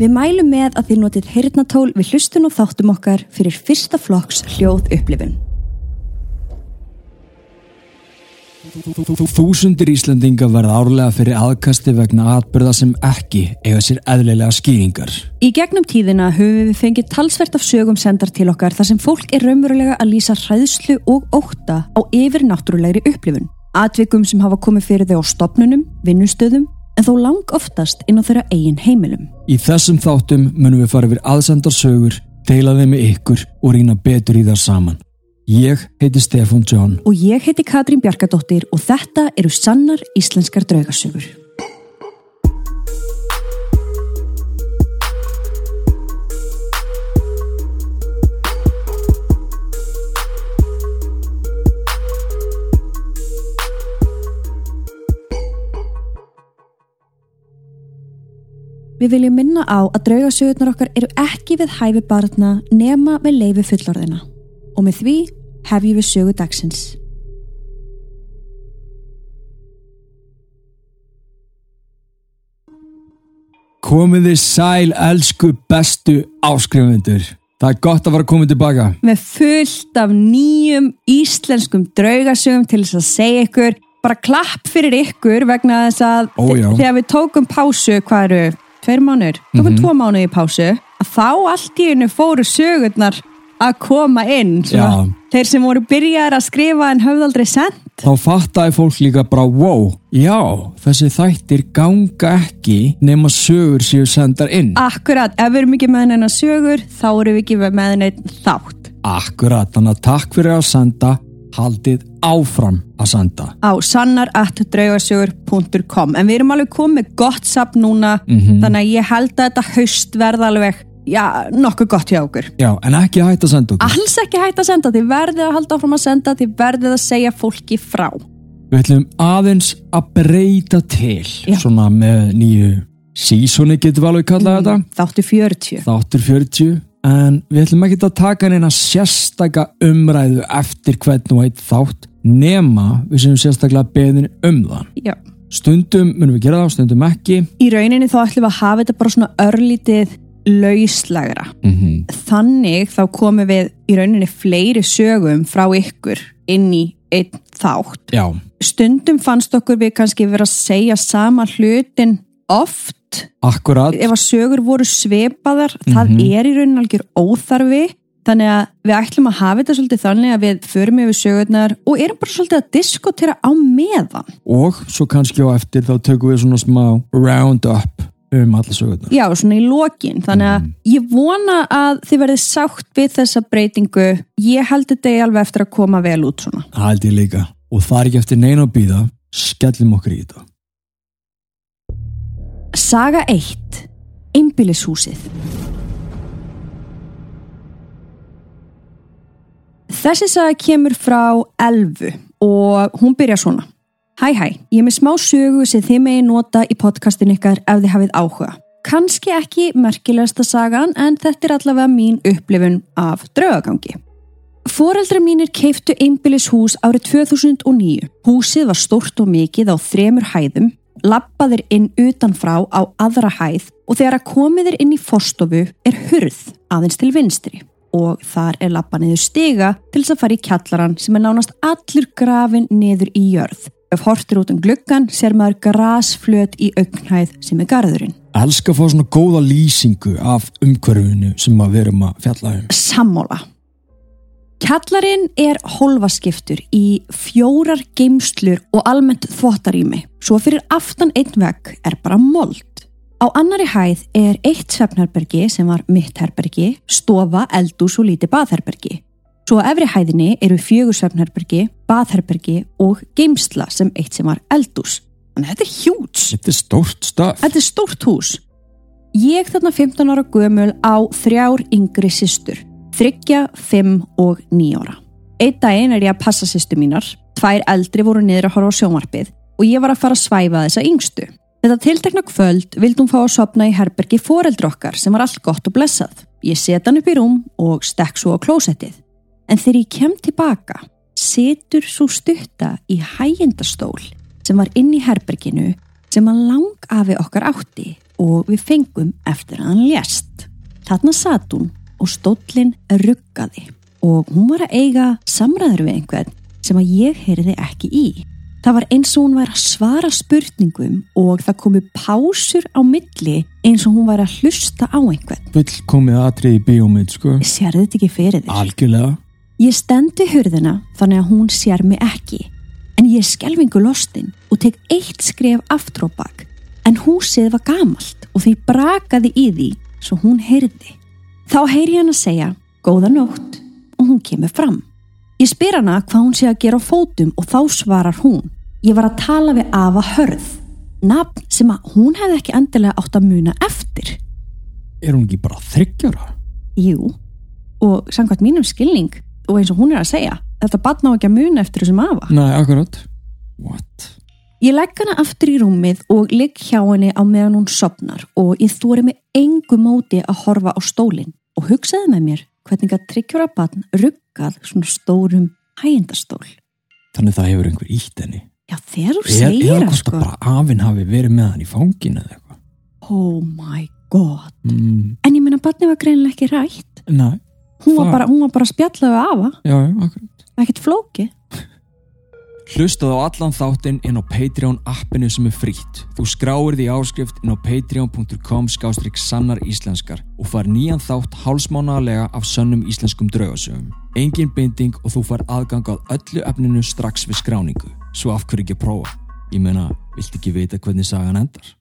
Við mælum með að þið notið heyrnatól við hlustun og þáttum okkar fyrir fyrsta flokks hljóð upplifun. Þúsundir Íslandinga verða árlega fyrir aðkasti vegna atbyrða sem ekki eiga sér eðlilega skýringar. Í gegnum tíðina höfum við fengið talsvert af sögum sendar til okkar þar sem fólk er raunverulega að lýsa hræðslu og óta á yfir náttúrulegri upplifun. Atvikum sem hafa komið fyrir þau á stopnunum, vinnustöðum, en þó lang oftast inn á þeirra eigin heimilum. Í þessum þáttum munum við fara yfir aðsendar sögur, deila þeim með ykkur og rýna betur í þar saman. Ég heiti Stefán John Og ég heiti Katrín Bjarkadóttir og þetta eru sannar íslenskar draugasögur. Við viljum minna á að draugasögurnar okkar eru ekki við hæfi barna nema með leifi fullorðina. Og með því hefjum við sögu dagsins. Komið þið sæl, elsku, bestu áskrifundur. Það er gott að fara að koma tilbaka. Með fullt af nýjum íslenskum draugasögum til þess að segja ykkur bara klapp fyrir ykkur vegna þess að Ó, þegar við tókum pásu, hvað eru, tveir mánur, tókum tvo mánuði í pásu, að þá allt í einu fóru sögurnar að koma inn. Svona, þeir sem voru byrjar að skrifa en höfðu aldrei sendt. Þá fattaði fólk líka bara, wow, já, þessi þættir ganga ekki nema sögur séu sendar inn. Akkurat, ef við erum ekki með hennar sögur, þá erum við ekki með hennar þátt. Akkurat, þannig að takk fyrir að senda, haldið áfram að senda. á sannar.draugasögur.com en við erum alveg komið gott sapn núna þannig að ég held að þetta haust verða alveg, já, nokkuð gott hjá okkur Já, en ekki hægt að senda okkur. alls ekki hægt að senda, þið verðið að halda áfram að senda þið verðið að segja fólki frá Við ætlum aðeins að breyta til, Já. svona með nýju sísoni getum við alveg kallað þetta. þáttu 40 Þáttur 40, en við ætlum ekki að taka neina sérstaka umræðu eftir hvern og eitt þátt nema við sem sérstaklega beðin um það. já. Stundum munum við gera það, stundum ekki. í rauninni þá ætlum við að hafa þetta bara svona örlítið lauslegra Mm þannig þá komum við í rauninni fleiri sögum frá ykkur inn í einn þátt Já, stundum fannst okkur við kannski vera að segja sama hlutin oft akkurat. ef að sögur voru sveipaðar það er í raunin algjör óþarfi þannig að við ætlum að hafa þetta svolítið þannig að við förum yfir sögurnar og erum bara svolítið að diskotera á meðan Og svo kannski á eftir þá tökum við svona smá round-up um alla sögurnar. já, svona í lokin þannig að ég vona að þið verðið sátt við þessa breytingu ég held þetta ég alveg eftir að koma vel út svona held ég líka. Og það er ekki eftir neina að býða, skellum okkur í þetta. Saga 1 Einbýlishúsið Þessi saga kemur frá Elfu og hún byrja svona Hæ hæ, ég er með smá sögu sem þið megi nota í podcastin ykkar ef þið hafið áhuga. Kanski ekki merkilegasta sagan en þetta er allavega mín upplifun af draugagangi. Fóreldra mínir keiftu einbýlishús árið 2009. Húsið var stórt og mikið á þremur hæðum, lappaðir inn utanfrá á aðra hæð og þegar að komiðir inn í forstofu er hurð aðeins til vinstri og þar er lappa niður stiga til þess að fara í kjallaran sem er nánast allur grafin niður í jörð. Ef hortir út um gluggan sér maður grasflöt í augnhæð sem er garðurinn. Elskar að fá svona góða lýsingu af umhverfinu sem að við erum að fjalla um. Sammála. Kjallarinn er hólfaskiptur í fjórar geimslur og almennt þvottarými. Svo fyrir aftan einn vegg er bara mold. Á annari hæð er eitt svefnherbergi sem var mitt herbergi, stofa, eldús og lítið baðherbergi. Svo á efri hæðinni eru fjögur svefnherbergi, baðherbergi og geimsla sem eitt sem var eldús. Þannig að þetta er hjúts. Þetta er stórt staf. Þetta er stórt hús. Ég þarna 15 ára gömul á þrjár yngri systur. Þryggja, fimm og níu ára. Einn daginn er ég að passa sýstu mínar. Tvær eldri voru niður að horfa á sjónvarpið og ég var að fara að svæfa þessa yngstu. Þetta tiltekna kvöld vildi hún fá að sopna í herbergi foreldri okkar sem var allt gott og blessað. Ég set hann upp í rúm og stekk svo á klósettið. En þegar ég kem tilbaka, setur svo stutta í hægindastól sem var inn í herberginu sem að langafi okkar átti og við fengum eftir að hann lést. Þarna satt hún og stóllin ruggaði og hún var að eiga samræður við einhvern sem að ég heyriði ekki í. Það var eins og hún var að svara spurningum og það komu pásur á milli eins og hún var að hlusta á einhvern. Full komið atrið í bíómið sko Sérðu þetta ekki fyrir þér? Algjörlega Ég stendi hurðina þannig að hún sér mig ekki en ég skelvingu lostin og tek eitt skref bak en húsið var gamalt og því brakaði í því svo hún heyrði. Þá heyri hann að segja góða nótt og hún kemur fram. Ég spyr hana hvað hún sé að gera á fótum og þá svarar hún. Ég var að tala við Ava Hörð, nafn sem að hún hefði ekki endilega átt að muna eftir. Er hún ekki bara þryggjara? Jú, og samkvæmt mínum skilning og eins og hún er að segja, þetta batna á ekki að muna eftir þessum Ava. Nei, akkurat What? Ég legg hana aftur í rúmið og ligg hjá henni á meðan hún sopnar og ég þóri með engu móti að horfa á stólinn og hugsaði með mér hvernig að tryggjara batn ruggað svona stórum hægindastól. Þannig það hefur einhver ítt henni Já, þegar þú segir eða það hvort sko. að bara afinn hafi verið með hann í fanginu eða eitthvað Oh my god. mm, En ég meina batni var greinilega ekki rætt. Nei, Hún var bara, hún var bara spjallaðu afa, já, já, akkurat ekkert flóki. Hlustaðu á allan þáttinn inn á Patreon appinu sem er frítt. Þú skráir því áskrift inn á patreon.com skástrík sannar íslenskar og far nýjan þátt hálsmánaðarlega af sönnum íslenskum draugasögum. Engin binding og þú far aðgang á öllu efninu strax við skráningu. Svo af hverju ekki að prófa? Ég meina, vilt ekki vita hvernig sagan endar?